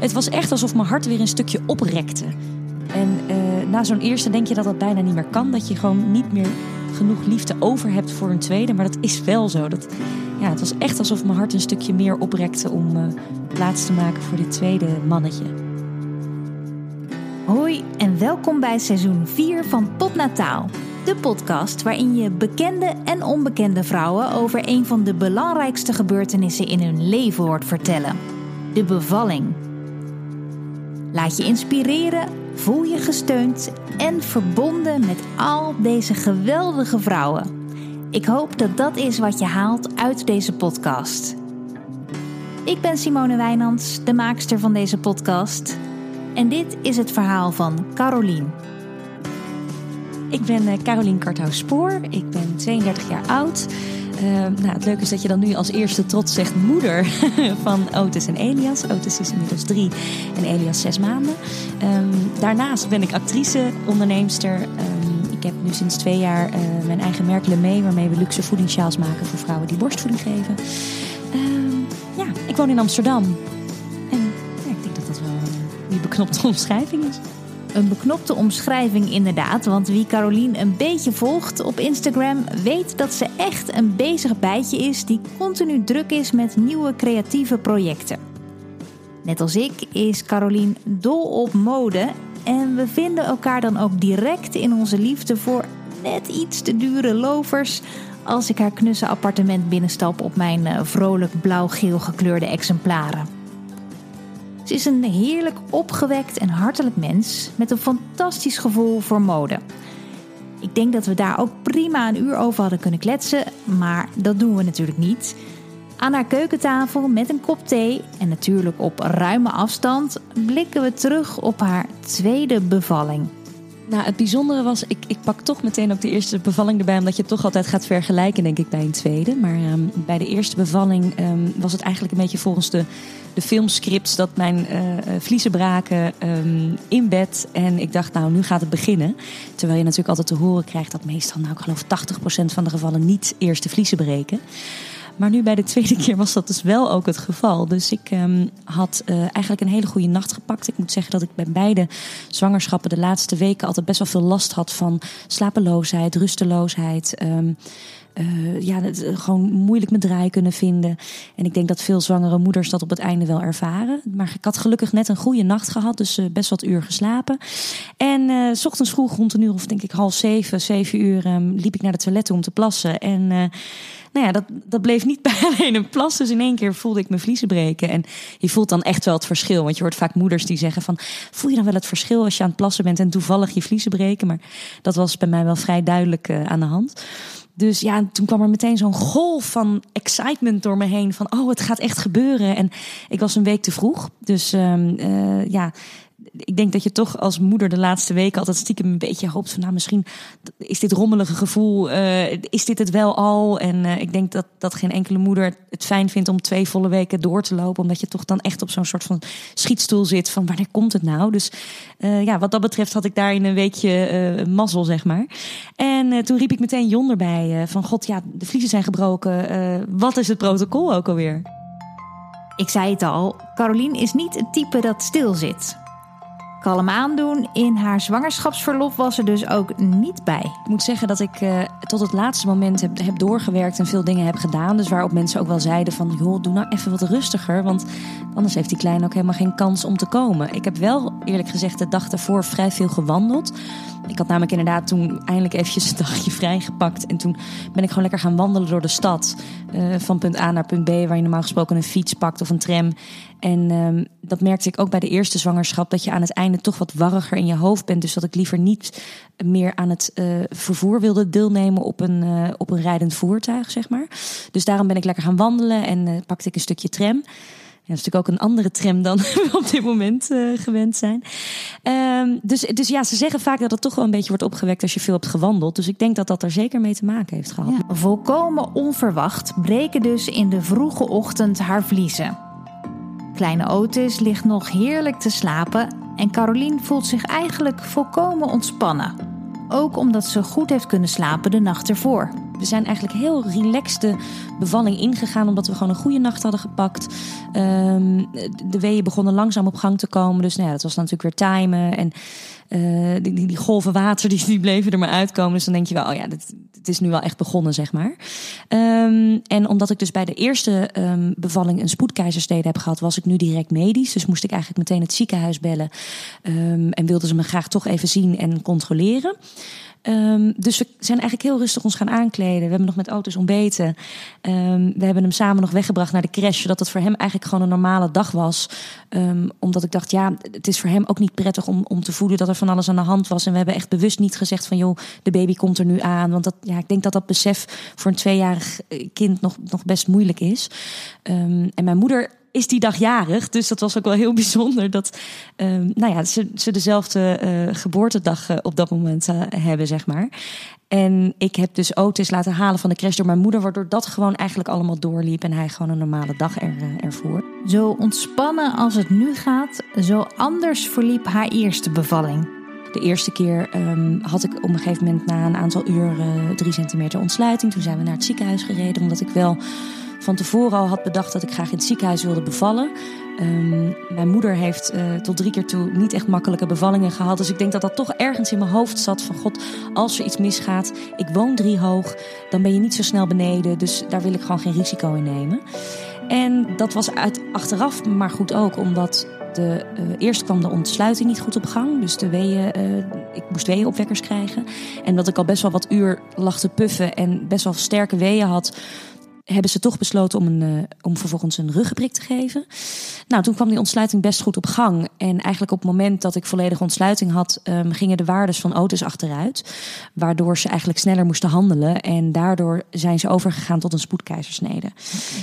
Het was echt alsof mijn hart weer een stukje oprekte. En uh, na zo'n eerste denk je dat dat bijna niet meer kan. Dat je gewoon niet meer genoeg liefde over hebt voor een tweede. Maar dat is wel zo. Dat, ja, het was echt alsof mijn hart een stukje meer oprekte om uh, plaats te maken voor dit tweede mannetje. Hoi en welkom bij seizoen 4 van Popnataal. De podcast waarin je bekende en onbekende vrouwen over een van de belangrijkste gebeurtenissen in hun leven hoort vertellen: de bevalling. Laat je inspireren, voel je gesteund en verbonden met al deze geweldige vrouwen. Ik hoop dat dat is wat je haalt uit deze podcast. Ik ben Simone Wijnands, de maakster van deze podcast. En dit is het verhaal van Carolien. Ik ben uh, Carolien Karthaus-Spoor. Ik ben 32 jaar oud. Uh, nou, het leuke is dat je dan nu als eerste trots zegt moeder van Otis en Elias. Otis is inmiddels drie en Elias zes maanden. Um, daarnaast ben ik actrice, onderneemster. Um, ik heb nu sinds twee jaar uh, mijn eigen merk Lemay, waarmee we luxe voedingssjaals maken voor vrouwen die borstvoeding geven. Ja, ik woon in Amsterdam. En ik denk dat dat wel een uh, beknopte omschrijving is. Een beknopte omschrijving inderdaad, want wie Carolien een beetje volgt op Instagram weet dat ze echt een bezig bijtje is die continu druk is met nieuwe creatieve projecten. Net als ik is Carolien dol op mode en we vinden elkaar dan ook direct in onze liefde voor net iets te dure lovers als ik haar knusse appartement binnenstap op mijn eh, vrolijk blauw-geel gekleurde exemplaren. Is een heerlijk opgewekt en hartelijk mens met een fantastisch gevoel voor mode. Ik denk dat we daar ook prima een uur over hadden kunnen kletsen, maar dat doen we natuurlijk niet. Aan haar keukentafel met een kop thee en natuurlijk op ruime afstand blikken we terug op haar tweede bevalling. Nou, het bijzondere was, ik, ik pak toch meteen ook de eerste bevalling erbij, omdat je toch altijd gaat vergelijken, denk ik, bij een tweede. Maar um, bij de eerste bevalling um, was het eigenlijk een beetje volgens de, de filmscripts dat mijn uh, vliezen braken um, in bed. En ik dacht, nou, nu gaat het beginnen. Terwijl je natuurlijk altijd te horen krijgt dat meestal, nou, ik geloof 80% van de gevallen niet eerst de vliezen breken. Maar nu bij de tweede keer was dat dus wel ook het geval. Dus ik um, had uh, eigenlijk een hele goede nacht gepakt. Ik moet zeggen dat ik bij beide zwangerschappen de laatste weken altijd best wel veel last had van slapeloosheid, rusteloosheid. Um, uh, ja, het, gewoon moeilijk mijn draai kunnen vinden. En ik denk dat veel zwangere moeders dat op het einde wel ervaren. Maar ik had gelukkig net een goede nacht gehad, dus best wat uur geslapen. En uh, s ochtends vroeg rond een uur of denk ik half zeven, zeven uur um, liep ik naar de toilet om te plassen. En nou ja, dat, dat bleef niet bij alleen een plas. Dus in één keer voelde ik mijn vliezen breken. En je voelt dan echt wel het verschil. Want je hoort vaak moeders die zeggen van... voel je dan wel het verschil als je aan het plassen bent en toevallig je vliezen breken? Maar dat was bij mij wel vrij duidelijk uh, aan de hand. Dus ja, toen kwam er meteen zo'n golf van excitement door me heen. Van, oh, het gaat echt gebeuren. En ik was een week te vroeg. Dus um, uh, ja, ik denk dat je toch als moeder de laatste weken altijd stiekem een beetje hoopt van nou misschien is dit rommelige gevoel, uh, is dit het wel al? En uh, ik denk dat, dat geen enkele moeder het fijn vindt om twee volle weken door te lopen, omdat je toch dan echt op zo'n soort van schietstoel zit van wanneer komt het nou? Dus uh, ja, wat dat betreft had ik daar in een weekje mazzel, zeg maar. En toen riep ik meteen Jon erbij van god ja, de vliezen zijn gebroken, wat is het protocol ook alweer? Ik zei het al, Carolien is niet het type dat stil zit kalm aandoen. In haar zwangerschapsverlof was er dus ook niet bij. Ik moet zeggen dat ik uh, tot het laatste moment heb, heb doorgewerkt en veel dingen heb gedaan. Dus waarop mensen ook wel zeiden van... joh, doe nou even wat rustiger, want anders heeft die kleine ook helemaal geen kans om te komen. Ik heb wel eerlijk gezegd de dag daarvoor vrij veel gewandeld. Ik had namelijk inderdaad toen eindelijk eventjes een dagje vrijgepakt. En toen ben ik gewoon lekker gaan wandelen door de stad. Uh, van punt A naar punt B, waar je normaal gesproken een fiets pakt of een tram. En um, dat merkte ik ook bij de eerste zwangerschap, dat je aan het einde toch wat warriger in je hoofd bent. Dus dat ik liever niet meer aan het uh, vervoer wilde deelnemen op een, uh, op een rijdend voertuig, zeg maar. Dus daarom ben ik lekker gaan wandelen en pakte ik een stukje tram. Dat is natuurlijk ook een andere tram dan we op dit moment uh, gewend zijn. Um, dus, dus ja, ze zeggen vaak dat het toch wel een beetje wordt opgewekt als je veel hebt gewandeld. Dus ik denk dat dat er zeker mee te maken heeft gehad. Volkomen onverwacht breken dus in de vroege ochtend haar vliezen. Kleine Otis ligt nog heerlijk te slapen en Carolien voelt zich eigenlijk volkomen ontspannen. Ook omdat ze goed heeft kunnen slapen de nacht ervoor. We zijn eigenlijk heel relaxed de bevalling ingegaan, omdat we gewoon een goede nacht hadden gepakt. Ehm, de weeën begonnen langzaam op gang te komen. Dus nou ja, dat was natuurlijk weer timen. En uh, die, die, golven water die, die bleven er maar uitkomen. Dus dan denk je wel, oh ja, het is nu wel echt begonnen, zeg maar. Um, en omdat ik dus bij de eerste um, bevalling een spoedkeizersnede heb gehad, was ik nu direct medisch. Dus moest ik eigenlijk meteen het ziekenhuis bellen. Um, en wilden ze me graag toch even zien en controleren. Um, dus we zijn eigenlijk heel rustig ons gaan aankleden. We hebben nog met auto's ontbeten. Um, we hebben hem samen nog weggebracht naar de crash. Zodat het voor hem eigenlijk gewoon een normale dag was. Um, omdat ik dacht, ja, het is voor hem ook niet prettig om, om te voelen dat er van alles aan de hand was. En we hebben echt bewust niet gezegd van, joh, de baby komt er nu aan. Want dat, ja, ik denk dat dat besef voor een tweejarig kind nog, nog best moeilijk is. en mijn moeder is die dag jarig. Dus dat was ook wel heel bijzonder dat um, nou ja, ze, ze dezelfde uh, geboortedag uh, op dat moment uh, hebben, zeg maar. En ik heb dus Otis laten halen van de crash door mijn moeder, waardoor dat gewoon eigenlijk allemaal doorliep en hij gewoon een normale dag er, ervoor. Zo ontspannen als het nu gaat, zo anders verliep haar eerste bevalling. De eerste keer um, had ik op een gegeven moment na een aantal uur drie centimeter ontsluiting. Toen zijn we naar het ziekenhuis gereden, omdat ik wel van tevoren al had bedacht dat ik graag in het ziekenhuis wilde bevallen. Um, mijn moeder heeft uh, tot drie keer toe niet echt makkelijke bevallingen gehad. Dus ik denk dat dat toch ergens in mijn hoofd zat van god, als er iets misgaat, ik woon drie hoog, dan ben je niet zo snel beneden. Dus daar wil ik gewoon geen risico in nemen. En dat was uit, achteraf maar goed ook, omdat de, uh, eerst kwam de ontsluiting niet goed op gang. Dus de weeën, uh, ik moest weeënopwekkers krijgen. En dat ik al best wel wat uur lag te puffen en best wel sterke weeën had hebben ze toch besloten om, een, uh, om vervolgens een ruggenprik te geven. Nou, toen kwam die ontsluiting best goed op gang. En eigenlijk op het moment dat ik volledige ontsluiting had, um, gingen de waardes van Otis achteruit. Waardoor ze eigenlijk sneller moesten handelen. En daardoor zijn ze overgegaan tot een spoedkeizersnede.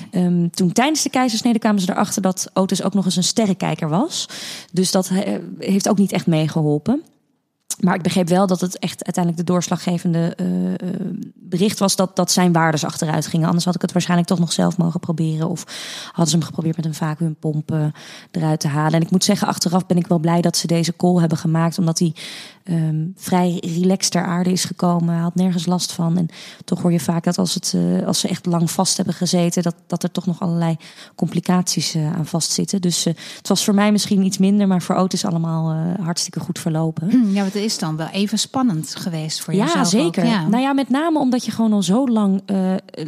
Okay. Um, toen tijdens de keizersnede kwamen ze erachter dat Otis ook nog eens een sterrenkijker was. Dus dat uh, heeft ook niet echt meegeholpen. Maar ik begreep wel dat het echt uiteindelijk de doorslaggevende uh, bericht was dat, dat zijn waardes achteruit gingen. Anders had ik het waarschijnlijk toch nog zelf mogen proberen. Of hadden ze hem geprobeerd met een vacuümpomp uh, eruit te halen. En ik moet zeggen, achteraf ben ik wel blij dat ze deze call hebben gemaakt. Omdat hij um, vrij relaxed ter aarde is gekomen. Hij had nergens last van. En toch hoor je vaak dat als, het, als ze echt lang vast hebben gezeten, dat, dat er toch nog allerlei complicaties aan vastzitten. Dus het was voor mij misschien iets minder, maar voor Otis allemaal hartstikke goed verlopen. Hm, ja, is dan wel even spannend geweest voor jezelf. Ja, zeker. Ja. Nou ja, met name omdat je gewoon al zo lang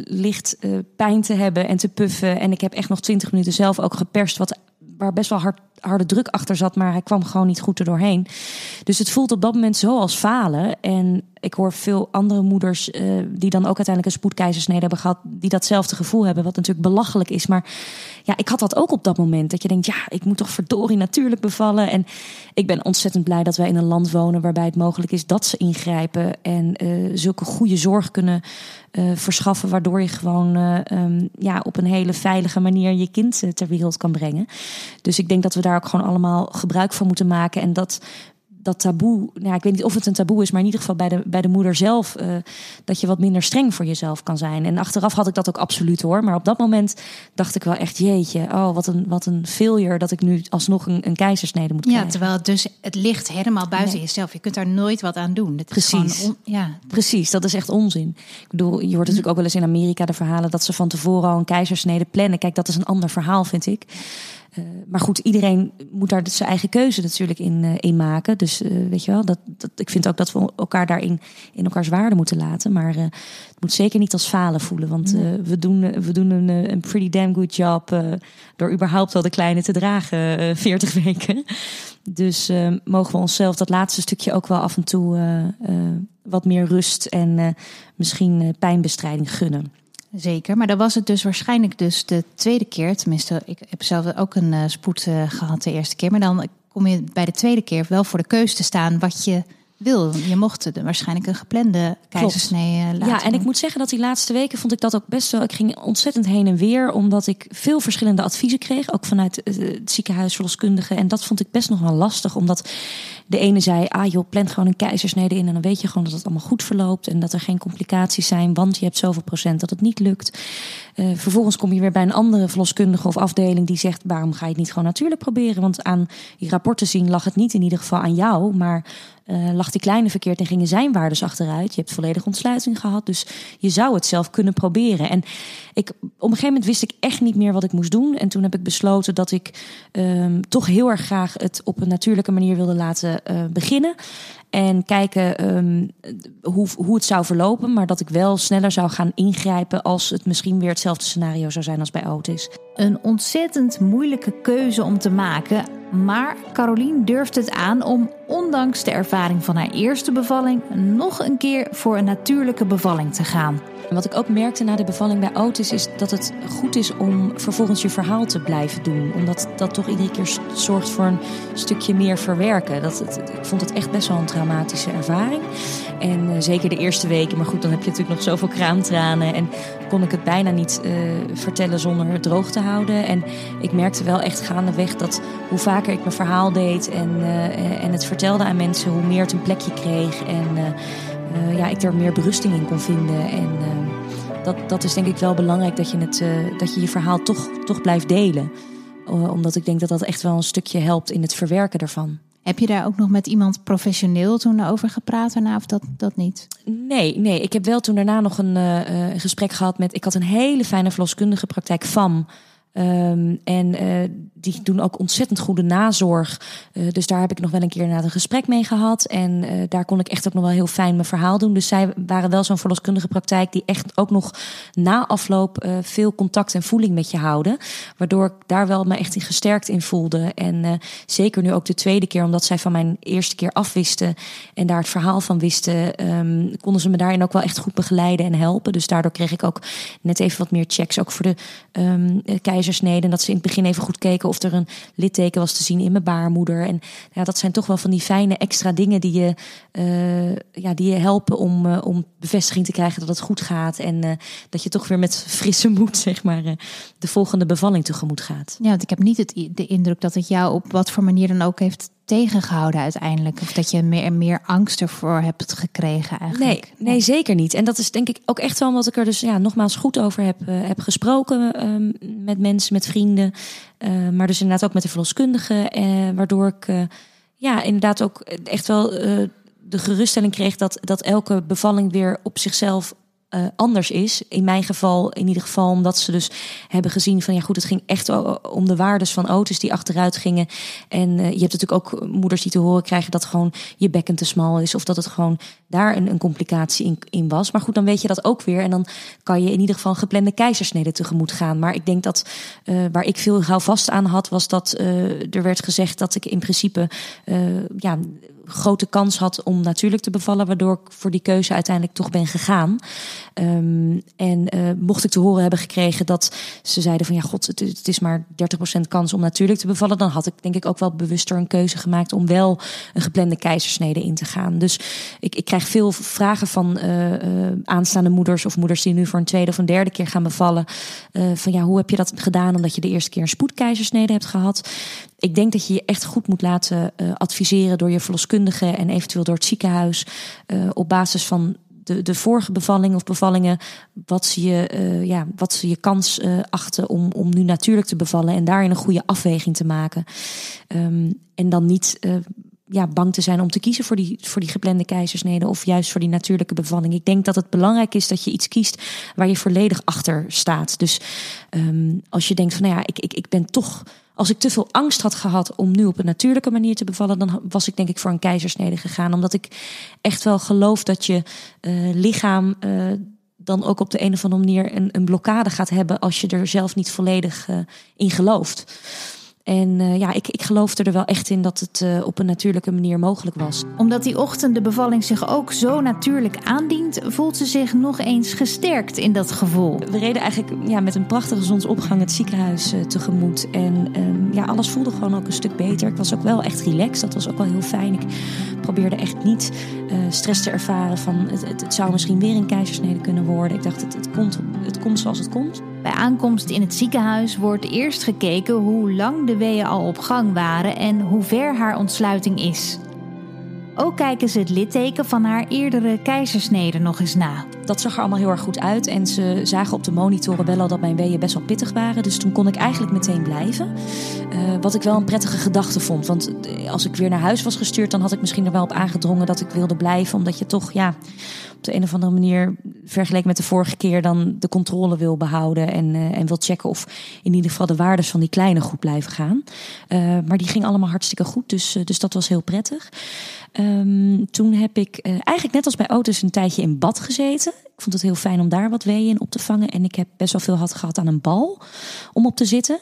ligt pijn te hebben en te puffen. En ik heb echt nog twintig minuten zelf ook geperst, wat waar best wel hard, harde druk achter zat, maar hij kwam gewoon niet goed er doorheen. Dus het voelt op dat moment zo als falen. En ik hoor veel andere moeders uh, die dan ook uiteindelijk een spoedkeizersnede hebben gehad, die datzelfde gevoel hebben, wat natuurlijk belachelijk is. Maar ja, ik had dat ook op dat moment. Dat je denkt, ja, ik moet toch verdorie natuurlijk bevallen. En ik ben ontzettend blij dat wij in een land wonen waarbij het mogelijk is dat ze ingrijpen en uh, zulke goede zorg kunnen uh, verschaffen, waardoor je gewoon um, ja, op een hele veilige manier je kind ter wereld kan brengen. Dus ik denk dat we daar ook gewoon allemaal gebruik van moeten maken. En dat dat taboe, nou, ik weet niet of het een taboe is, maar in ieder geval bij de, bij de moeder zelf, uh, dat je wat minder streng voor jezelf kan zijn. En achteraf had ik dat ook absoluut hoor. Maar op dat moment dacht ik wel echt, jeetje, oh, wat een, wat een failure dat ik nu alsnog een, een keizersnede moet krijgen. Ja, terwijl het dus, het ligt helemaal buiten nee. jezelf. Je kunt daar nooit wat aan doen. Dat Precies. On, ja. Precies, dat is echt onzin. Ik bedoel, je hoort natuurlijk ook wel eens in Amerika de verhalen dat ze van tevoren al een keizersnede plannen. Kijk, dat is een ander verhaal, vind ik. Uh, maar goed, iedereen moet daar zijn eigen keuze natuurlijk in, uh, in maken. Dus uh, weet je wel, dat, dat, ik vind ook dat we elkaar daarin in elkaars waarde moeten laten. Maar het moet zeker niet als falen voelen. Want we doen, we doen een, een pretty damn good job door überhaupt wel de kleine te dragen 40 weken. Dus mogen we onszelf dat laatste stukje ook wel af en toe wat meer rust en misschien pijnbestrijding gunnen. Zeker, maar dan was het dus waarschijnlijk dus de tweede keer. Tenminste, ik heb zelf ook een uh, spoed uh, gehad de eerste keer. Maar dan kom je bij de tweede keer wel voor de keus te staan wat je wil. Je mocht de, waarschijnlijk een geplande keizersnee laten. Ja, en ik moet zeggen dat die laatste weken vond ik dat ook best wel. Ik ging ontzettend heen en weer, omdat ik veel verschillende adviezen kreeg, ook vanuit het ziekenhuis, verloskundigen. En dat vond ik best nog wel lastig, omdat de ene zei: ah joh, plant gewoon een keizersnede in en dan weet je gewoon dat het allemaal goed verloopt en dat er geen complicaties zijn, want je hebt zoveel procent dat het niet lukt. Uh, vervolgens kom je weer bij een andere verloskundige of afdeling die zegt: waarom ga je het niet gewoon natuurlijk proberen? Want aan die rapporten zien lag het niet in ieder geval aan jou, maar uh, lag die kleine verkeerd en gingen zijn waardes achteruit. Je hebt volledige ontsluiting gehad, dus je zou het zelf kunnen proberen. En ik, op een gegeven moment wist ik echt niet meer wat ik moest doen. En toen heb ik besloten dat ik um, toch heel erg graag het op een natuurlijke manier wilde laten uh, beginnen. En kijken um, hoe, hoe het zou verlopen. Maar dat ik wel sneller zou gaan ingrijpen als het misschien weer hetzelfde scenario zou zijn als bij Otis. Een ontzettend moeilijke keuze om te maken. Maar Carolien durft het aan om, ondanks de ervaring van haar eerste bevalling, nog een keer voor een natuurlijke bevalling te gaan. Wat ik ook merkte na de bevalling bij Otis is dat het goed is om vervolgens je verhaal te blijven doen. Omdat dat toch iedere keer zorgt voor een stukje meer verwerken. Dat het, ik vond het echt best wel een traumatische ervaring. En uh, zeker de eerste weken. Maar goed, dan heb je natuurlijk nog zoveel kraamtranen. En kon ik het bijna niet uh, vertellen zonder het droog te houden. En ik merkte wel echt gaandeweg dat hoe vaker ik mijn verhaal deed en, uh, en het vertelde aan mensen, hoe meer het een plekje kreeg. En uh, ja, ik er meer berusting in kon vinden. En uh, dat, dat is denk ik wel belangrijk dat je, het, uh, dat je je verhaal toch, toch blijft delen. omdat ik denk dat dat echt wel een stukje helpt in het verwerken daarvan. Heb je daar ook nog met iemand professioneel toen over gepraat daarna of dat, dat niet? Nee, nee, ik heb wel toen daarna nog een gesprek gehad met... Ik had een hele fijne verloskundige praktijk, FAM... Um, en die doen ook ontzettend goede nazorg. Uh, dus daar heb ik nog wel een keer na een gesprek mee gehad. En uh, daar kon ik echt ook nog wel heel fijn mijn verhaal doen. Dus zij waren wel zo'n verloskundige praktijk die echt ook nog na afloop veel contact en voeling met je houden. Waardoor ik daar wel me echt in gesterkt in voelde. En zeker nu ook de tweede keer, omdat zij van mijn eerste keer afwisten en daar het verhaal van wisten, um, konden ze me daarin ook wel echt goed begeleiden en helpen. Dus daardoor kreeg ik ook net even wat meer checks. Ook voor de um, keizersnede. En dat ze in het begin even goed keken of er een litteken was te zien in mijn baarmoeder. En ja, dat zijn toch wel van die fijne extra dingen die je, uh, ja, die je helpen om, uh, om bevestiging te krijgen dat het goed gaat. En uh, dat je toch weer met frisse moed, zeg maar, de volgende bevalling tegemoet gaat. Ja, want ik heb niet het, de indruk dat het jou op wat voor manier dan ook heeft tegengehouden uiteindelijk? Of dat je meer en meer angst ervoor hebt gekregen eigenlijk? Nee, nee, zeker niet. En dat is denk ik ook echt wel omdat ik er dus ja, nogmaals goed over heb, uh, heb gesproken um, met mensen, met vrienden. Uh, maar dus inderdaad ook met de verloskundige. Uh, waardoor ik ja, inderdaad ook echt wel de geruststelling kreeg dat, dat elke bevalling weer op zichzelf uh, anders is. In mijn geval, in ieder geval, omdat ze dus hebben gezien van ja, goed, het ging echt om de waardes van auto's die achteruit gingen. En uh, je hebt natuurlijk ook moeders die te horen krijgen dat gewoon je bekken te smal is, of dat het gewoon daar een, een complicatie in, in, was. Maar goed, dan weet je dat ook weer. En dan kan je in ieder geval geplande keizersnede tegemoet gaan. Maar ik denk dat uh, waar ik veel vast aan had, was dat er werd gezegd dat ik in principe ja grote kans had om natuurlijk te bevallen, waardoor ik voor die keuze uiteindelijk toch ben gegaan. Um, en uh, mocht ik te horen hebben gekregen dat ze zeiden van ja, god, het, is maar 30% kans om natuurlijk te bevallen, dan had ik denk ik ook wel bewuster een keuze gemaakt om wel een geplande keizersnede in te gaan. Dus ik, ik krijg veel vragen van uh, uh, aanstaande moeders of moeders die nu voor een tweede of een derde keer gaan bevallen. van ja, hoe heb je dat gedaan omdat je de eerste keer een spoedkeizersnede hebt gehad? Ik denk dat je je echt goed moet laten uh, adviseren door je verloskundige en eventueel door het ziekenhuis. Uh, op basis van de, de vorige bevalling of bevallingen, wat ze je, uh, ja, wat ze je kans achten om, om nu natuurlijk te bevallen en daarin een goede afweging te maken. Um, en dan niet ja, bang te zijn om te kiezen voor die, voor die geplande keizersnede of juist voor die natuurlijke bevalling. Ik denk dat het belangrijk is dat je iets kiest waar je volledig achter staat. Dus um, als je denkt van nou ja, ik, ik, ik ben toch als ik te veel angst had gehad om nu op een natuurlijke manier te bevallen, dan was ik denk ik voor een keizersnede gegaan. Omdat ik echt wel geloof dat je uh, lichaam uh, dan ook op de een of andere manier een, een blokkade gaat hebben als je er zelf niet volledig uh, in gelooft. En uh, ja, ik, ik geloofde er wel echt in dat het uh, op een natuurlijke manier mogelijk was. Omdat die ochtend de bevalling zich ook zo natuurlijk aandient, voelt ze zich nog eens gesterkt in dat gevoel. We reden eigenlijk ja, met een prachtige zonsopgang het ziekenhuis uh, tegemoet. En um, ja, alles voelde gewoon ook een stuk beter. Ik was ook wel echt relaxed, dat was ook wel heel fijn. Ik probeerde echt niet stress te ervaren van het, het, het, zou misschien weer een keizersnede kunnen worden. Ik dacht, het, het, komt, het komt zoals het komt. Bij aankomst in het ziekenhuis wordt eerst gekeken hoe lang de weeën al op gang waren en hoe ver haar ontsluiting is. Ook kijken ze het litteken van haar eerdere keizersnede nog eens na. Dat zag er allemaal heel erg goed uit. En ze zagen op de monitoren wel al dat mijn weeën best wel pittig waren. Dus toen kon ik eigenlijk meteen blijven. Uh, wat ik wel een prettige gedachte vond. Want als ik weer naar huis was gestuurd, dan had ik misschien er wel op aangedrongen dat ik wilde blijven. Omdat je toch, ja, op de een of andere manier, vergeleken met de vorige keer, dan de controle wil behouden. En, uh, en wil checken of in ieder geval de waardes van die kleine goed blijven gaan. Maar die ging allemaal hartstikke goed. Dus, dus dat was heel prettig. Um, toen heb ik eigenlijk net als bij auto's een tijdje in bad gezeten. Ik vond het heel fijn om daar wat weeën in op te vangen. En ik heb best wel veel had gehad aan een bal om op te zitten.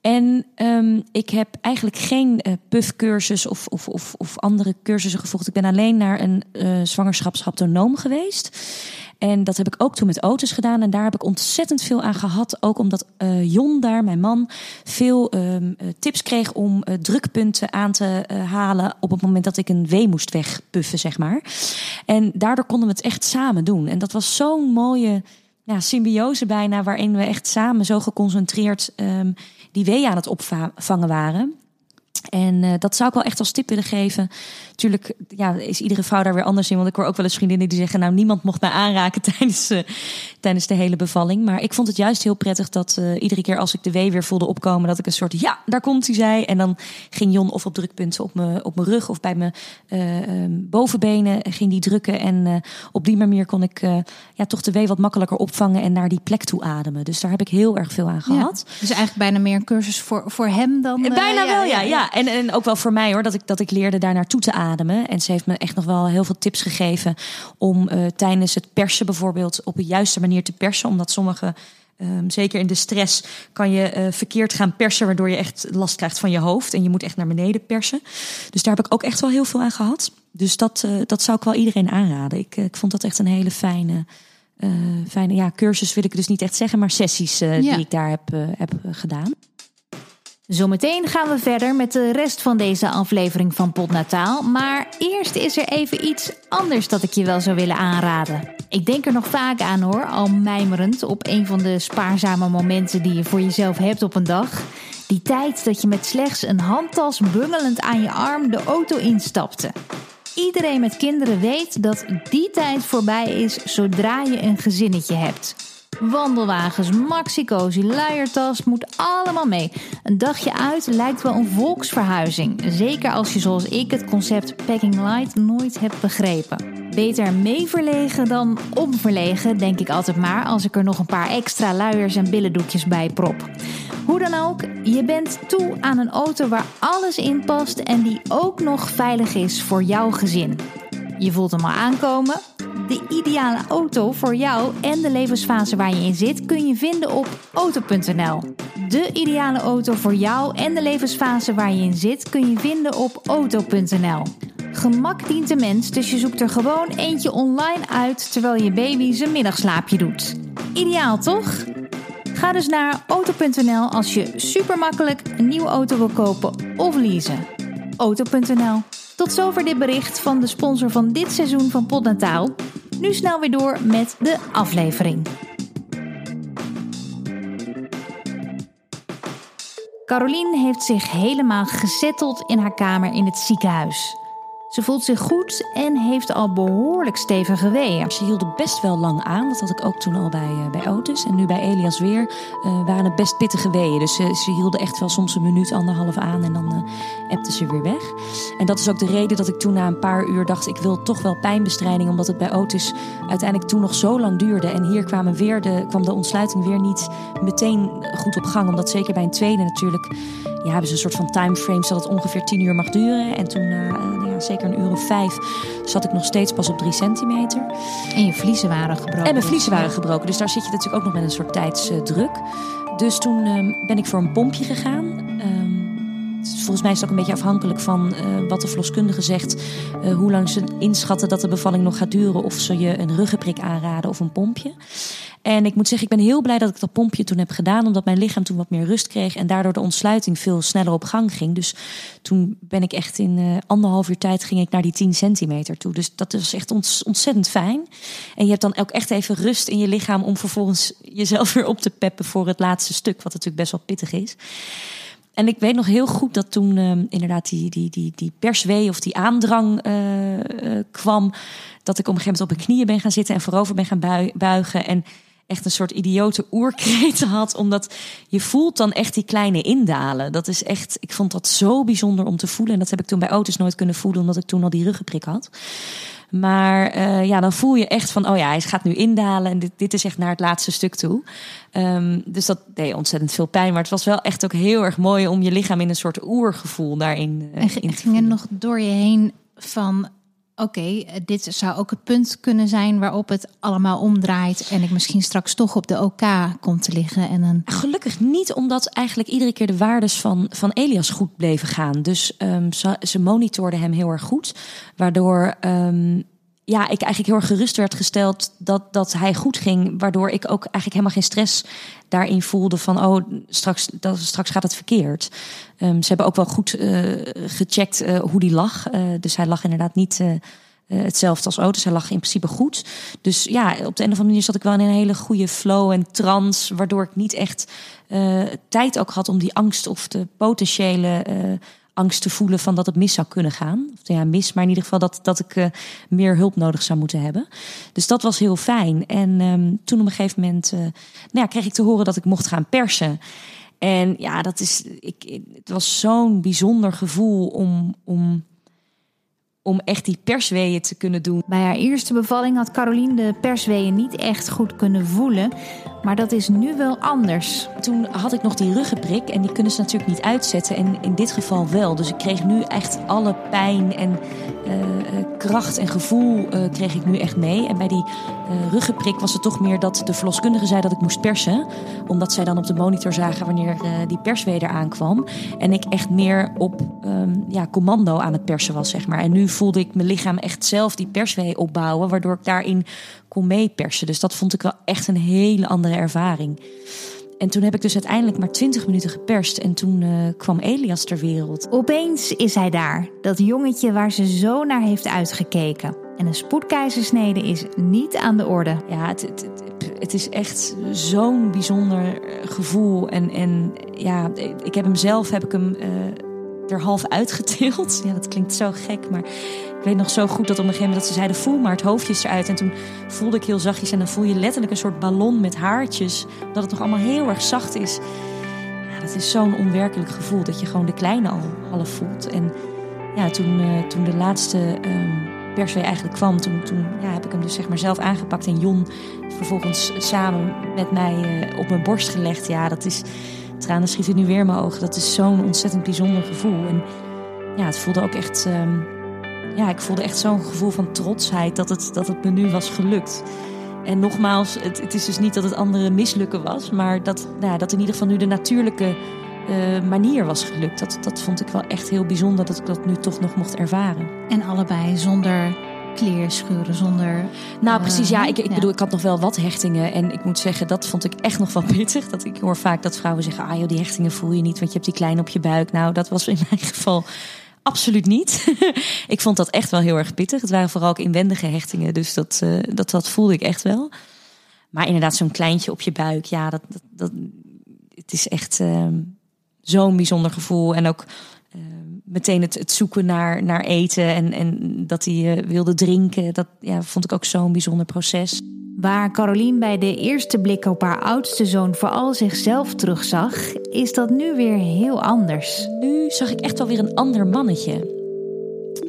En um, ik heb eigenlijk geen uh, puffcursus of, of, of, of andere cursussen gevolgd. Ik ben alleen naar een uh, geweest. En dat heb ik ook toen met auto's gedaan. En daar heb ik ontzettend veel aan gehad. Ook omdat uh, Jon daar, mijn man, veel um, tips kreeg om uh, drukpunten aan te halen. op het moment dat ik een wee moest wegpuffen, zeg maar. En daardoor konden we het echt samen doen. En dat was zo'n mooie ja, symbiose bijna. waarin we echt samen zo geconcentreerd um, die wee aan het opvangen waren. En uh, dat zou ik wel echt als tip willen geven. Tuurlijk ja, is iedere vrouw daar weer anders in. Want ik hoor ook wel eens vriendinnen die zeggen... nou, niemand mocht mij aanraken tijdens, uh, tijdens de hele bevalling. Maar ik vond het juist heel prettig dat uh, iedere keer als ik de wee weer voelde opkomen... dat ik een soort, ja, daar komt hij, zei. En dan ging Jon of op drukpunten op mijn op mijn rug of bij mijn um, bovenbenen ging die drukken. En op die manier kon ik ja, toch de wee wat makkelijker opvangen... en naar die plek toe ademen. Dus daar heb ik heel erg veel aan gehad. Ja, dus eigenlijk bijna meer een cursus voor, voor hem dan... bijna wel, ja. ja. En, en ook wel voor mij hoor, dat ik, dat ik leerde daar naartoe te ademen. En ze heeft me echt nog wel heel veel tips gegeven om uh, tijdens het persen bijvoorbeeld op de juiste manier te persen. Omdat sommige, um, zeker in de stress, kan je uh, verkeerd gaan persen, waardoor je echt last krijgt van je hoofd. En je moet echt naar beneden persen. Dus daar heb ik ook echt wel heel veel aan gehad. Dus dat, uh, dat zou ik wel iedereen aanraden. Ik, ik vond dat echt een hele fijne. Fijne ja, cursus wil ik dus niet echt zeggen, maar sessies ja. die ik daar heb, heb gedaan. Zometeen gaan we verder met de rest van deze aflevering van Potnataal. Maar eerst is er even iets anders dat ik je wel zou willen aanraden. Ik denk er nog vaak aan hoor, al mijmerend op een van de spaarzame momenten die je voor jezelf hebt op een dag. Die tijd dat je met slechts een handtas bungelend aan je arm de auto instapte. Iedereen met kinderen weet dat die tijd voorbij is zodra je een gezinnetje hebt. Wandelwagens, maxi-cozy, luiertas, moet allemaal mee. Een dagje uit lijkt wel een volksverhuizing. Zeker als je zoals ik het concept packing light nooit hebt begrepen. Beter meeverlegen dan omverlegen, denk ik altijd maar, als ik er nog een paar extra luiers en billendoekjes bij prop. Hoe dan ook, je bent toe aan een auto waar alles in past en die ook nog veilig is voor jouw gezin. Je voelt hem al aankomen. De ideale auto voor jou en de levensfase waar je in zit kun je vinden op auto.nl. De ideale auto voor jou en de levensfase waar je in zit kun je vinden op auto.nl. Gemak dient de mens, dus je zoekt er gewoon eentje online uit terwijl je baby zijn middagslaapje doet. Ideaal toch? Ga dus naar auto.nl als je super makkelijk een nieuwe auto wil kopen of leasen. Auto.nl tot zover dit bericht van de sponsor van dit seizoen van Podnataal. Nu snel weer door met de aflevering. Caroline heeft zich helemaal gezetteld in haar kamer in het ziekenhuis. Ze voelt zich goed en heeft al behoorlijk stevige weeën. Ze hielden best wel lang aan. Dat had ik ook toen al bij, uh, bij Otis. En nu bij Elias weer uh, waren het best pittige weeën. Dus uh, ze hielden echt wel soms een minuut, anderhalf aan. En dan appte ze weer weg. En dat is ook de reden dat ik toen na een paar uur dacht... ik wil toch wel pijnbestrijding. Omdat het bij Otis uiteindelijk toen nog zo lang duurde. En hier kwamen weer de, kwam de ontsluiting weer niet meteen goed op gang. Omdat zeker bij een tweede natuurlijk... Ja, hebben ze een soort van timeframe zodat het ongeveer tien uur mag duren. En toen nou ja, zeker een uur of vijf zat ik nog steeds pas op drie centimeter. En je vliezen waren gebroken. En mijn vliezen waren gebroken. Dus daar zit je natuurlijk ook nog met een soort tijdsdruk. Dus toen um, ben ik voor een pompje gegaan. Um, volgens mij is het ook een beetje afhankelijk van uh, wat de verloskundige zegt. Uh, hoe lang ze inschatten dat de bevalling nog gaat duren. Of ze je een ruggenprik aanraden of een pompje. En ik moet zeggen, ik ben heel blij dat ik dat pompje toen heb gedaan. Omdat mijn lichaam toen wat meer rust kreeg. En daardoor de ontsluiting veel sneller op gang ging. Dus toen ben ik echt in uh, anderhalf uur tijd ging ik naar die 10 centimeter toe. Dus dat is echt ontzettend fijn. En je hebt dan ook echt even rust in je lichaam om vervolgens jezelf weer op te peppen voor het laatste stuk. Wat natuurlijk best wel pittig is. En ik weet nog heel goed dat toen ehm, inderdaad die, die, die, die perswee of die aandrang kwam. Dat ik op een gegeven moment op mijn knieën ben gaan zitten en voorover ben gaan buigen. En echt een soort idiote oerkreet had. Omdat je voelt dan echt die kleine indalen. Dat is echt, ik vond dat zo bijzonder om te voelen. En dat heb ik toen bij auto's nooit kunnen voelen, omdat ik toen al die ruggenprik had. Maar uh, ja, dan voel je echt van, oh ja, hij gaat nu indalen en dit, dit is echt naar het laatste stuk toe. Um, dus dat deed ontzettend veel pijn. Maar het was wel echt ook heel erg mooi om je lichaam in een soort oergevoel daarin uh, en, in te ging er nog door je heen van, oké, eh, dit zou ook het punt kunnen zijn waarop het allemaal omdraait en ik misschien straks toch op de OK kom te liggen. En dan... Gelukkig niet, omdat eigenlijk iedere keer de waardes van, van Elias goed bleven gaan. Dus um, ze, monitorden hem heel erg goed, waardoor um, ja, ik eigenlijk heel erg gerust werd gesteld dat, dat hij goed ging. Waardoor ik ook eigenlijk helemaal geen stress daarin voelde van oh, straks, dat, straks gaat het verkeerd. Um, ze hebben ook wel goed uh, gecheckt uh, hoe die lag. Uh, dus hij lag inderdaad niet hetzelfde als auto's. Hij lag in principe goed. Dus ja, op de een of andere manier zat ik wel in een hele goede flow en trance. Waardoor ik niet echt tijd ook had om die angst of de potentiële angst te voelen van dat het mis zou kunnen gaan. Of ja, mis, maar in ieder geval dat, dat ik uh, meer hulp nodig zou moeten hebben. Dus dat was heel fijn. En um, toen op een gegeven moment uh, nou ja, kreeg ik te horen dat ik mocht gaan persen. En ja, dat is, ik, het was zo'n bijzonder gevoel om, om om echt die persweeën te kunnen doen. Bij haar eerste bevalling had Caroline de persweeën niet echt goed kunnen voelen. Maar dat is nu wel anders. Toen had ik nog die ruggenprik en die kunnen ze natuurlijk niet uitzetten. En in dit geval wel. Dus ik kreeg nu echt alle pijn en uh, kracht en gevoel uh, kreeg ik nu echt mee. En bij die ruggenprik was het toch meer dat de verloskundige zei dat ik moest persen. Omdat zij dan op de monitor zagen wanneer die perswee eraan kwam. En ik echt meer op um, ja, commando aan het persen was, zeg maar. En nu voelde ik mijn lichaam echt zelf die perswee opbouwen. Waardoor ik daarin kon meepersen. Dus dat vond ik wel echt een hele andere ervaring. En toen heb ik dus uiteindelijk maar 20 minuten geperst. En toen uh, kwam Elias ter wereld. Opeens is hij daar. Dat jongetje waar ze zo naar heeft uitgekeken. En een spoedkeizersnede is niet aan de orde. Ja, het, het, het is echt zo'n bijzonder gevoel. En, en ja, ik heb hem zelf, heb ik hem uh, er half uitgeteeld. Ja, dat klinkt zo gek, maar ik weet nog zo goed dat op een gegeven moment dat ze zeiden: voel maar het hoofdje eruit. En toen voelde ik heel zachtjes en dan voel je letterlijk een soort ballon met haartjes. Dat het nog allemaal heel erg zacht is. Ja, dat is zo'n onwerkelijk gevoel dat je gewoon de kleine al half voelt. En ja, toen, uh, toen de laatste um, perswee eigenlijk kwam, toen, toen ja, heb ik hem dus zeg maar zelf aangepakt. En Jon vervolgens samen met mij uh, op mijn borst gelegd. Ja, dat is. Tranen schieten nu weer in mijn ogen. Dat is zo'n ontzettend bijzonder gevoel. En ja, het voelde ook echt. Um, ja, ik voelde echt zo'n gevoel van trotsheid dat het, dat het me nu was gelukt. En nogmaals, het, het is dus niet dat het andere mislukken was, maar dat, nou, dat in ieder geval nu de natuurlijke uh, manier was gelukt. Dat, dat vond ik wel echt heel bijzonder dat ik dat nu toch nog mocht ervaren. En allebei zonder kleerscheuren, zonder. Nou, precies. Ja, ik, ik bedoel, ik had nog wel wat hechtingen. En ik moet zeggen, dat vond ik echt nog wel pittig. Dat ik hoor vaak dat vrouwen zeggen: ah joh, die hechtingen voel je niet, want je hebt die klein op je buik. Nou, dat was in mijn geval Absoluut niet. ik vond dat echt wel heel erg pittig. Het waren vooral ook inwendige hechtingen, dus dat, uh, dat, dat voelde ik echt wel. Maar inderdaad, zo'n kleintje op je buik, ja, dat, dat, het is echt uh, zo'n bijzonder gevoel. En ook uh, meteen het, het, zoeken naar, naar eten en, en dat hij eh, wilde drinken, dat ja, vond ik ook zo'n bijzonder proces. Waar Caroline bij de eerste blik op haar oudste zoon vooral zichzelf terugzag, is dat nu weer heel anders. Nu zag ik echt wel weer een ander mannetje.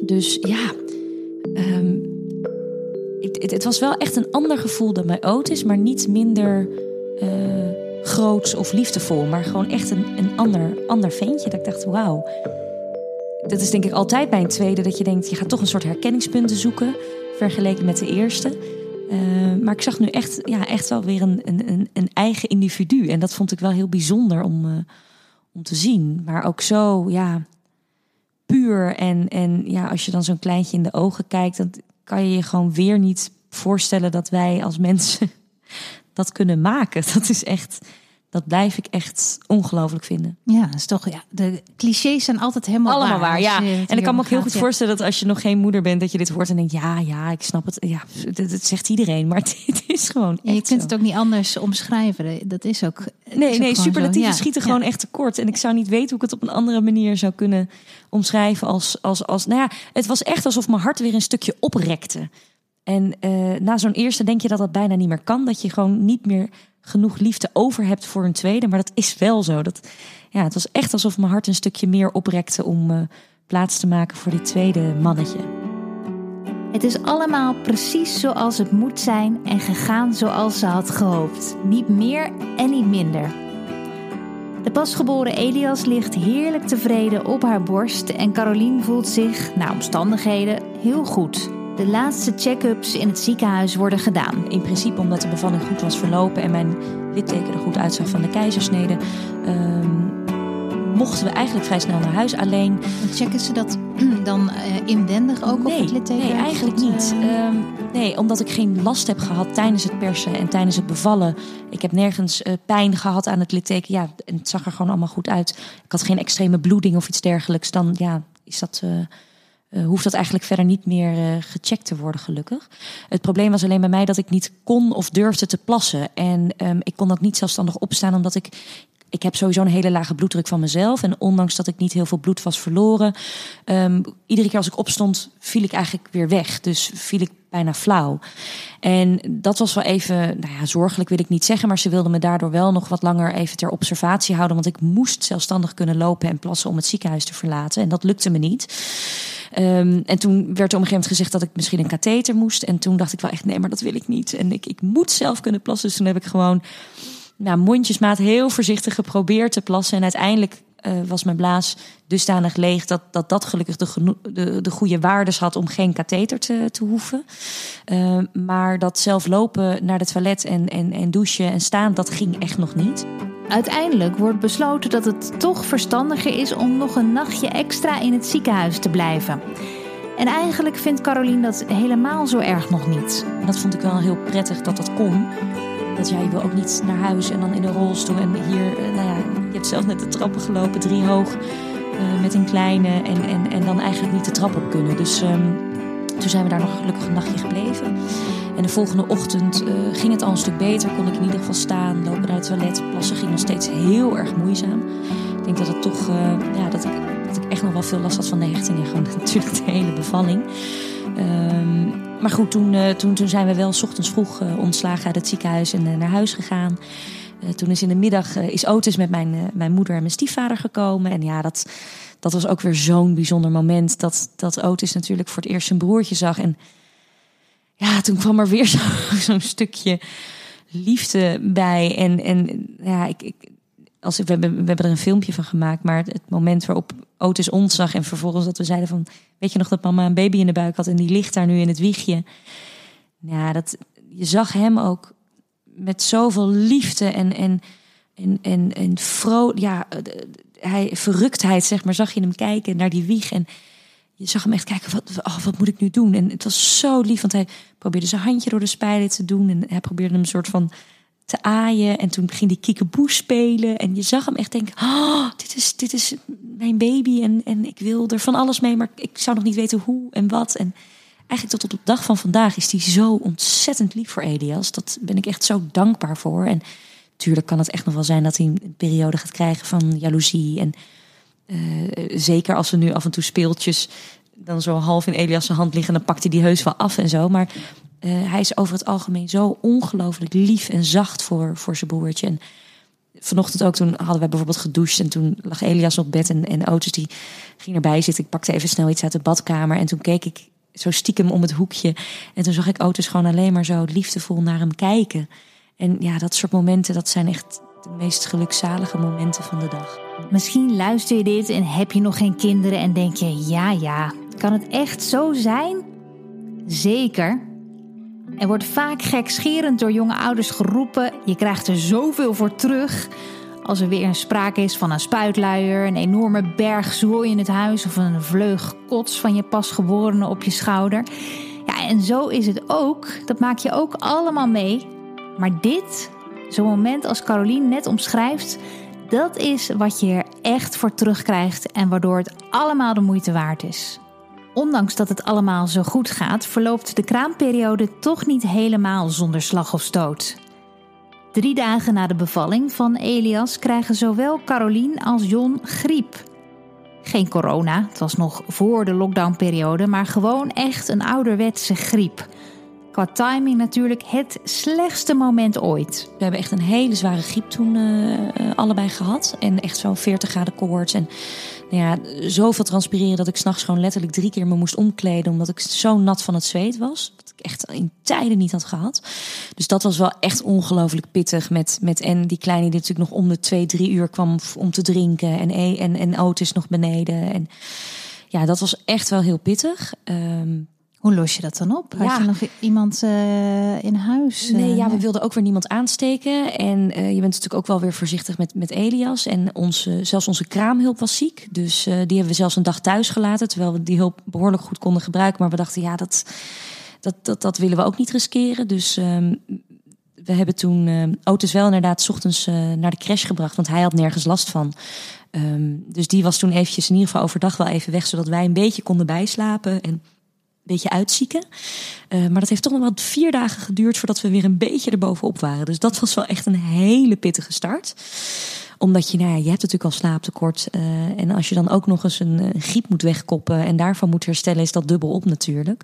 Dus ja, um, het, het, was wel echt een ander gevoel dan bij Otis, maar niet minder uh, groots of liefdevol, maar gewoon echt een, een ander, ander ventje. Dat ik dacht, wauw. Dat is denk ik altijd bij een tweede, dat je denkt, je gaat toch een soort herkenningspunten zoeken, vergeleken met de eerste. Uh, maar ik zag nu echt, ja, echt wel weer een, een, een eigen individu. En dat vond ik wel heel bijzonder om, uh, om te zien. Maar ook zo, ja, puur. En, en ja, als je dan zo'n kleintje in de ogen kijkt, dan kan je je gewoon weer niet voorstellen dat wij als mensen dat kunnen maken. Dat is echt, Dat blijf ik echt ongelooflijk vinden. Ja, dat is toch, ja, de clichés zijn altijd helemaal Allemaal waar, waar. ja. En ik kan me ook heel goed voorstellen dat als je nog geen moeder bent, dat je dit hoort en denkt, ja, ja, ik snap het. Ja, dat, dat zegt iedereen, maar dit is gewoon Ja, je kunt zo. het ook niet anders omschrijven. Dat is ook. is Nee, nee, superlatieven. Ja, schieten gewoon echt tekort. En ik zou niet weten hoe ik het op een andere manier zou kunnen omschrijven. Als, als, als, nou ja, het was echt alsof mijn hart weer een stukje oprekte. En eh, na zo'n eerste denk je dat dat bijna niet meer kan. Dat je gewoon niet meer genoeg liefde over hebt voor een tweede. Maar dat is wel zo. Dat, ja, het was echt alsof mijn hart een stukje meer oprekte om eh, plaats te maken voor dit tweede mannetje. Het is allemaal precies zoals het moet zijn en gegaan zoals ze had gehoopt. Niet meer en niet minder. De pasgeboren Elias ligt heerlijk tevreden op haar borst en Carolien voelt zich, naar omstandigheden, heel goed. De laatste check-ups in het ziekenhuis worden gedaan. In principe omdat de bevalling goed was verlopen en mijn litteken er goed uitzag van de keizersnede, ehm, mochten we eigenlijk vrij snel naar huis. Alleen checken ze dat dan eh, inwendig ook nee, of het litteken? nee, eigenlijk goed, niet. Ehm, nee, omdat ik geen last heb gehad tijdens het persen en tijdens het bevallen. Ik heb nergens eh, pijn gehad aan het litteken. Ja, en het zag er gewoon allemaal goed uit. Ik had geen extreme bloeding of iets dergelijks. Dan ja, is dat. Eh, hoeft dat eigenlijk verder niet meer eh, gecheckt te worden, gelukkig. Het probleem was alleen bij mij dat ik niet kon of durfde te plassen. En ehm, ik kon ook niet zelfstandig opstaan, omdat ik. Ik heb sowieso een hele lage bloeddruk van mezelf. En ondanks dat ik niet heel veel bloed was verloren. ehm, iedere keer als ik opstond, viel ik eigenlijk weer weg. Dus viel ik bijna flauw. En dat was wel even, nou ja, zorgelijk wil ik niet zeggen. Maar ze wilden me daardoor wel nog wat langer even ter observatie houden. Want ik moest zelfstandig kunnen lopen en plassen om het ziekenhuis te verlaten. En dat lukte me niet. Ehm, en toen werd er op een gegeven moment gezegd dat ik misschien een katheter moest. En toen dacht ik wel echt, nee, maar dat wil ik niet. En ik, ik moet zelf kunnen plassen. Dus toen heb ik gewoon nou, mondjesmaat heel voorzichtig geprobeerd te plassen. En uiteindelijk eh, was mijn blaas dusdanig leeg dat dat, dat gelukkig de, de, de goede waardes had om geen katheter te, te hoeven. Eh, maar dat zelf lopen naar de toilet en, en, en douchen en staan, dat ging echt nog niet. Uiteindelijk wordt besloten dat het toch verstandiger is om nog een nachtje extra in het ziekenhuis te blijven. En eigenlijk vindt Carolien dat helemaal zo erg nog niet. Dat vond ik wel heel prettig dat dat kon. Dat jij wil ook niet naar huis en dan in een rolstoel. En hier, eh, nou ja, je hebt zelf net de trappen gelopen, drie hoog. eh, met een kleine en, en, en dan eigenlijk niet de trap op kunnen. Dus ehm, toen zijn we daar nog gelukkig een nachtje gebleven. En de volgende ochtend eh, ging het al een stuk beter. Kon ik in ieder geval staan, lopen naar het toilet. Plassen ging nog steeds heel erg moeizaam. Ik denk dat het toch, ja, dat ik, dat ik echt nog wel veel last had van de hechting. En gewoon natuurlijk de hele bevalling. Ehm, maar goed, toen, eh, toen, toen zijn we wel 's ochtends vroeg eh, ontslagen uit het ziekenhuis en eh, naar huis gegaan. Toen is in de middag is Otis met mijn, mijn moeder en mijn stiefvader gekomen. En ja, dat, dat was ook weer zo'n bijzonder moment. Dat, dat Otis natuurlijk voor het eerst zijn broertje zag. En ja, toen kwam er weer zo- zo'n stukje liefde bij. En, en ja, ik, ik, als, we, hebben, we hebben er een filmpje van gemaakt. Maar het, moment waarop Otis ons zag en vervolgens dat we zeiden van... Weet je nog dat mama een baby in de buik had en die ligt daar nu in het wiegje? Ja, dat, je zag hem ook met zoveel liefde en, en, en, en, en vro ja, eh, hij, verruktheid, zeg maar, zag je hem kijken naar die wieg. En je zag hem echt kijken, wat, oh, wat moet ik nu doen? En het was zo lief, want hij probeerde zijn handje door de spijlen te doen. En hij probeerde hem een soort van te aaien. En toen ging die kiekeboe spelen. En je zag hem echt denken, oh, dit, is, dit is mijn baby. En, en ik wil er van alles mee, maar ik zou nog niet weten hoe en wat. En eigenlijk tot op de dag van vandaag is hij zo ontzettend lief voor Elias. Dat ben ik echt zo dankbaar voor. En natuurlijk kan het echt nog wel zijn dat hij een periode gaat krijgen van jaloezie. En eh, zeker als we nu af en toe speeltjes dan zo half in Elias' hand liggen, dan pakt hij die heus wel af en zo. Maar eh, hij is over het algemeen zo ongelooflijk lief en zacht voor, voor zijn broertje. En vanochtend ook, toen hadden we bijvoorbeeld gedoucht en toen lag Elias op bed en, en Otis die ging erbij zitten. Ik pakte even snel iets uit de badkamer en toen keek ik zo stiekem om het hoekje. En toen zag ik Otis gewoon alleen maar zo liefdevol naar hem kijken. En ja, dat soort momenten, dat zijn echt de meest gelukzalige momenten van de dag. Misschien luister je dit en heb je nog geen kinderen en denk je: ja, ja, kan het echt zo zijn? Zeker. Er wordt vaak gekscherend door jonge ouders geroepen: je krijgt er zoveel voor terug. Als er weer een sprake is van een spuitluier, een enorme berg zooi in het huis of een vleug kots van je pasgeborene op je schouder. Ja, en zo is het ook. Dat maak je ook allemaal mee. Maar dit Zo'n moment als Caroline net omschrijft, dat is wat je er echt voor terugkrijgt en waardoor het allemaal de moeite waard is. Ondanks dat het allemaal zo goed gaat, verloopt de kraamperiode toch niet helemaal zonder slag of stoot. Drie dagen na de bevalling van Elias krijgen zowel Caroline als Jon griep. Geen corona, het was nog voor de lockdownperiode, maar gewoon echt een ouderwetse griep. Qua timing natuurlijk het slechtste moment ooit. We hebben echt een hele zware griep toen uh, allebei gehad. En echt zo'n 40 graden koorts. En nou ja, zoveel transpireren dat ik s'nachts gewoon letterlijk drie keer me moest omkleden. Omdat ik zo nat van het zweet was. Wat ik echt in tijden niet had gehad. Dus dat was wel echt ongelooflijk pittig. Met, met en die kleine die natuurlijk nog om de twee, drie uur kwam om te drinken. En, e, en, en Otis nog beneden. En ja, dat was echt wel heel pittig. Um, hoe los je dat dan op? Had je nog iemand uh, in huis? Nee, ja, we wilden ook weer niemand aansteken. En uh, je bent natuurlijk ook wel weer voorzichtig met, met Elias. En onze, zelfs onze kraamhulp was ziek. Dus uh, die hebben we zelfs een dag thuis gelaten. Terwijl we die hulp behoorlijk goed konden gebruiken. Maar we dachten, ja, dat, dat, dat, dat willen we ook niet riskeren. Dus um, we hebben toen uh, Otis wel inderdaad ochtends naar de crash gebracht. Want hij had nergens last van. Um, dus die was toen eventjes in ieder geval overdag wel even weg. Zodat wij een beetje konden bijslapen. En beetje uitzieken. Uh, maar dat heeft toch nog wel vier dagen geduurd voordat we weer een beetje erbovenop waren. Dus dat was wel echt een hele pittige start. Omdat je, nou ja, je hebt natuurlijk al slaaptekort. Uh, en als je dan ook nog eens een, een, griep moet wegkoppen en daarvan moet herstellen, is dat dubbel op natuurlijk.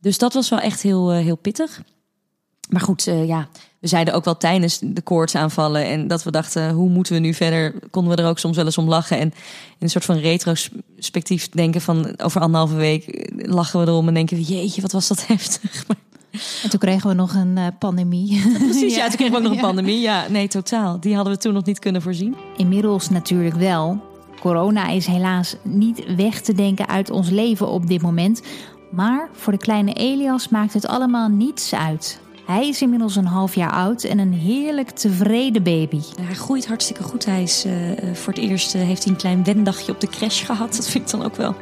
Dus dat was wel echt heel, uh, heel pittig. Maar goed, ja, we zeiden ook wel tijdens de koortsaanvallen en dat we dachten, hoe moeten we nu verder? Konden we er ook soms wel eens om lachen en in een soort van retrospectief denken van over anderhalve week lachen we erom en denken we, jeetje, wat was dat heftig. En toen kregen we nog een uh, pandemie. Precies, ja, toen kregen we ook nog een pandemie. Ja, nee, totaal. Die hadden we toen nog niet kunnen voorzien. Inmiddels natuurlijk wel. Corona is helaas niet weg te denken uit ons leven op dit moment. Maar voor de kleine Elias maakt het allemaal niets uit. Hij is inmiddels een half jaar oud en een heerlijk tevreden baby. Hij groeit hartstikke goed. Hij is uh, voor het eerst uh, heeft hij een klein wendagje op de crash gehad. Dat vind ik dan ook wel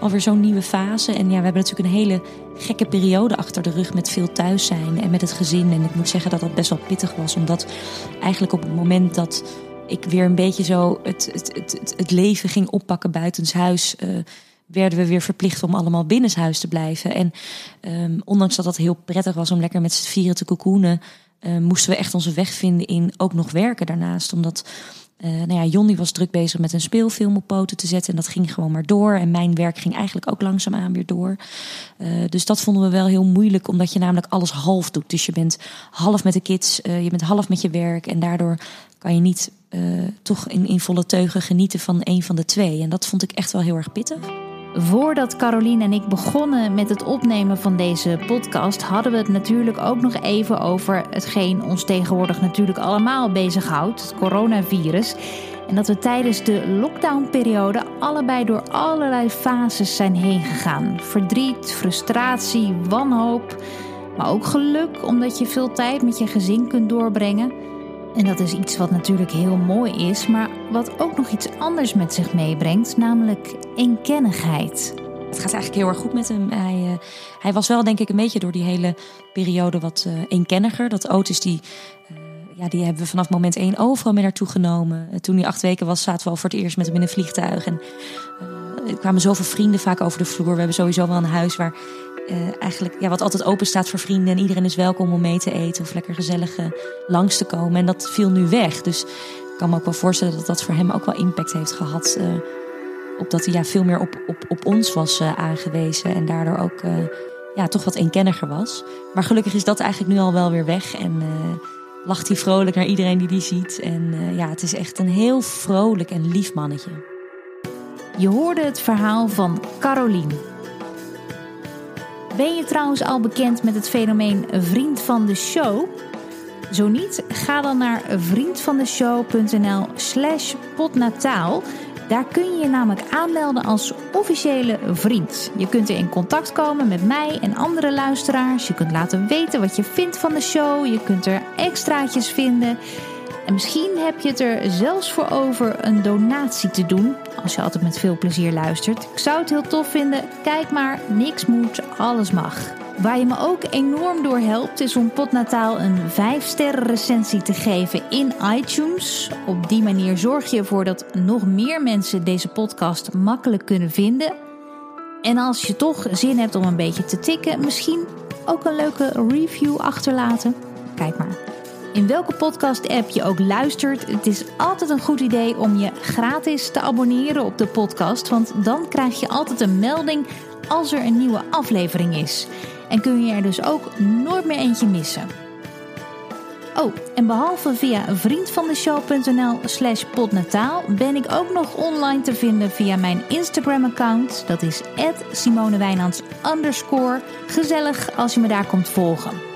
alweer zo'n nieuwe fase. En ja, we hebben natuurlijk een hele gekke periode achter de rug met veel thuis zijn en met het gezin. En ik moet zeggen dat dat best wel pittig was, omdat eigenlijk op het moment dat ik weer een beetje zo het, het, het, het leven ging oppakken buitenshuis. Uh, werden we weer verplicht om allemaal binnenshuis te blijven. En um, ondanks dat dat heel prettig was om lekker met z'n vieren te kokoenen, uh, moesten we echt onze weg vinden in ook nog werken daarnaast. Omdat, uh, nou ja, was druk bezig met een speelfilm op poten te zetten en dat ging gewoon maar door. En mijn werk ging eigenlijk ook langzaamaan weer door. Uh, dus dat vonden we wel heel moeilijk, omdat je namelijk alles half doet. Dus je bent half met de kids, je bent half met je werk en daardoor kan je niet toch in, in volle teugen genieten van een van de twee. En dat vond ik echt wel heel erg pittig. Voordat Caroline en ik begonnen met het opnemen van deze podcast, hadden we het natuurlijk ook nog even over hetgeen ons tegenwoordig natuurlijk allemaal bezighoudt: het coronavirus. En dat we tijdens de lockdownperiode allebei door allerlei fases zijn heen gegaan: verdriet, frustratie, wanhoop, maar ook geluk omdat je veel tijd met je gezin kunt doorbrengen. En dat is iets wat natuurlijk heel mooi is, maar wat ook nog iets anders met zich meebrengt, namelijk eenkennigheid. Het gaat eigenlijk heel erg goed met hem. Hij, uh, hij was wel denk ik een beetje door die hele periode wat uh, eenkenniger. Dat Otis die, uh, ja, die hebben we vanaf moment één overal mee naartoe genomen. toen hij acht weken was, zaten we al voor het eerst met hem in een vliegtuig. En er kwamen zoveel vrienden vaak over de vloer. We hebben sowieso wel een huis waar uh, eigenlijk ja, wat altijd open staat voor vrienden. En iedereen is welkom om mee te eten of lekker gezellig uh, langs te komen. En dat viel nu weg. Dus ik kan me ook wel voorstellen dat dat voor hem ook wel impact heeft gehad. Uh, op dat hij ja, veel meer op, op, op ons was aangewezen. En daardoor ook ja, toch wat eenkenniger was. Maar gelukkig is dat eigenlijk nu al wel weer weg. En lacht hij vrolijk naar iedereen die die ziet. En ja, het is echt een heel vrolijk en lief mannetje. Je hoorde het verhaal van Caroline. Ben je trouwens al bekend met het fenomeen vriend van de show? Zo niet, ga dan naar vriendvandeshow.nl slash potnataal. Daar kun je je namelijk aanmelden als officiële vriend. Je kunt er in contact komen met mij en andere luisteraars. Je kunt laten weten wat je vindt van de show. Je kunt er extraatjes vinden. En misschien heb je het er zelfs voor over een donatie te doen, als je altijd met veel plezier luistert. Ik zou het heel tof vinden. Kijk maar, niks moet, alles mag. Waar je me ook enorm door helpt is om Potnataal een 5 sterren recensie te geven in iTunes. Op die manier zorg je ervoor dat nog meer mensen deze podcast makkelijk kunnen vinden. En als je toch zin hebt om een beetje te tikken, misschien ook een leuke review achterlaten. Kijk maar. In welke podcast-app je ook luistert, het is altijd een goed idee om je gratis te abonneren op de podcast. Want dan krijg je altijd een melding als er een nieuwe aflevering is. En kun je er dus ook nooit meer eentje missen. Oh, en behalve via vriendvandeshow.nl slash podnataal ben ik ook nog online te vinden via mijn Instagram account. Dat is Simone underscore. Gezellig als je me daar komt volgen.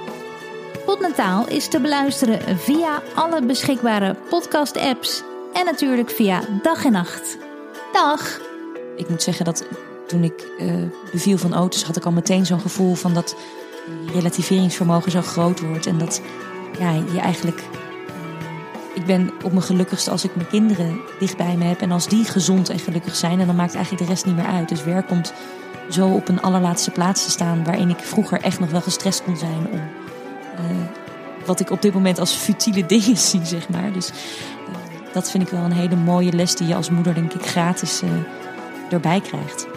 Podnataal is te beluisteren via alle beschikbare podcast apps en natuurlijk via dag en nacht. Dag! Ik moet zeggen dat toen ik uh, beviel van auto's had ik al meteen zo'n gevoel van dat relativeringsvermogen zo groot wordt en dat ja, je eigenlijk. Ik ben op mijn gelukkigste als ik mijn kinderen dicht bij me heb. En als die gezond en gelukkig zijn. En dan maakt eigenlijk de rest niet meer uit. Dus werk komt zo op een allerlaatste plaats te staan. Waarin ik vroeger echt nog wel gestrest kon zijn. Om wat ik op dit moment als futiele dingen zie, zeg maar. Dus uh, dat vind ik wel een hele mooie les die je als moeder, denk ik, gratis uh, erbij krijgt.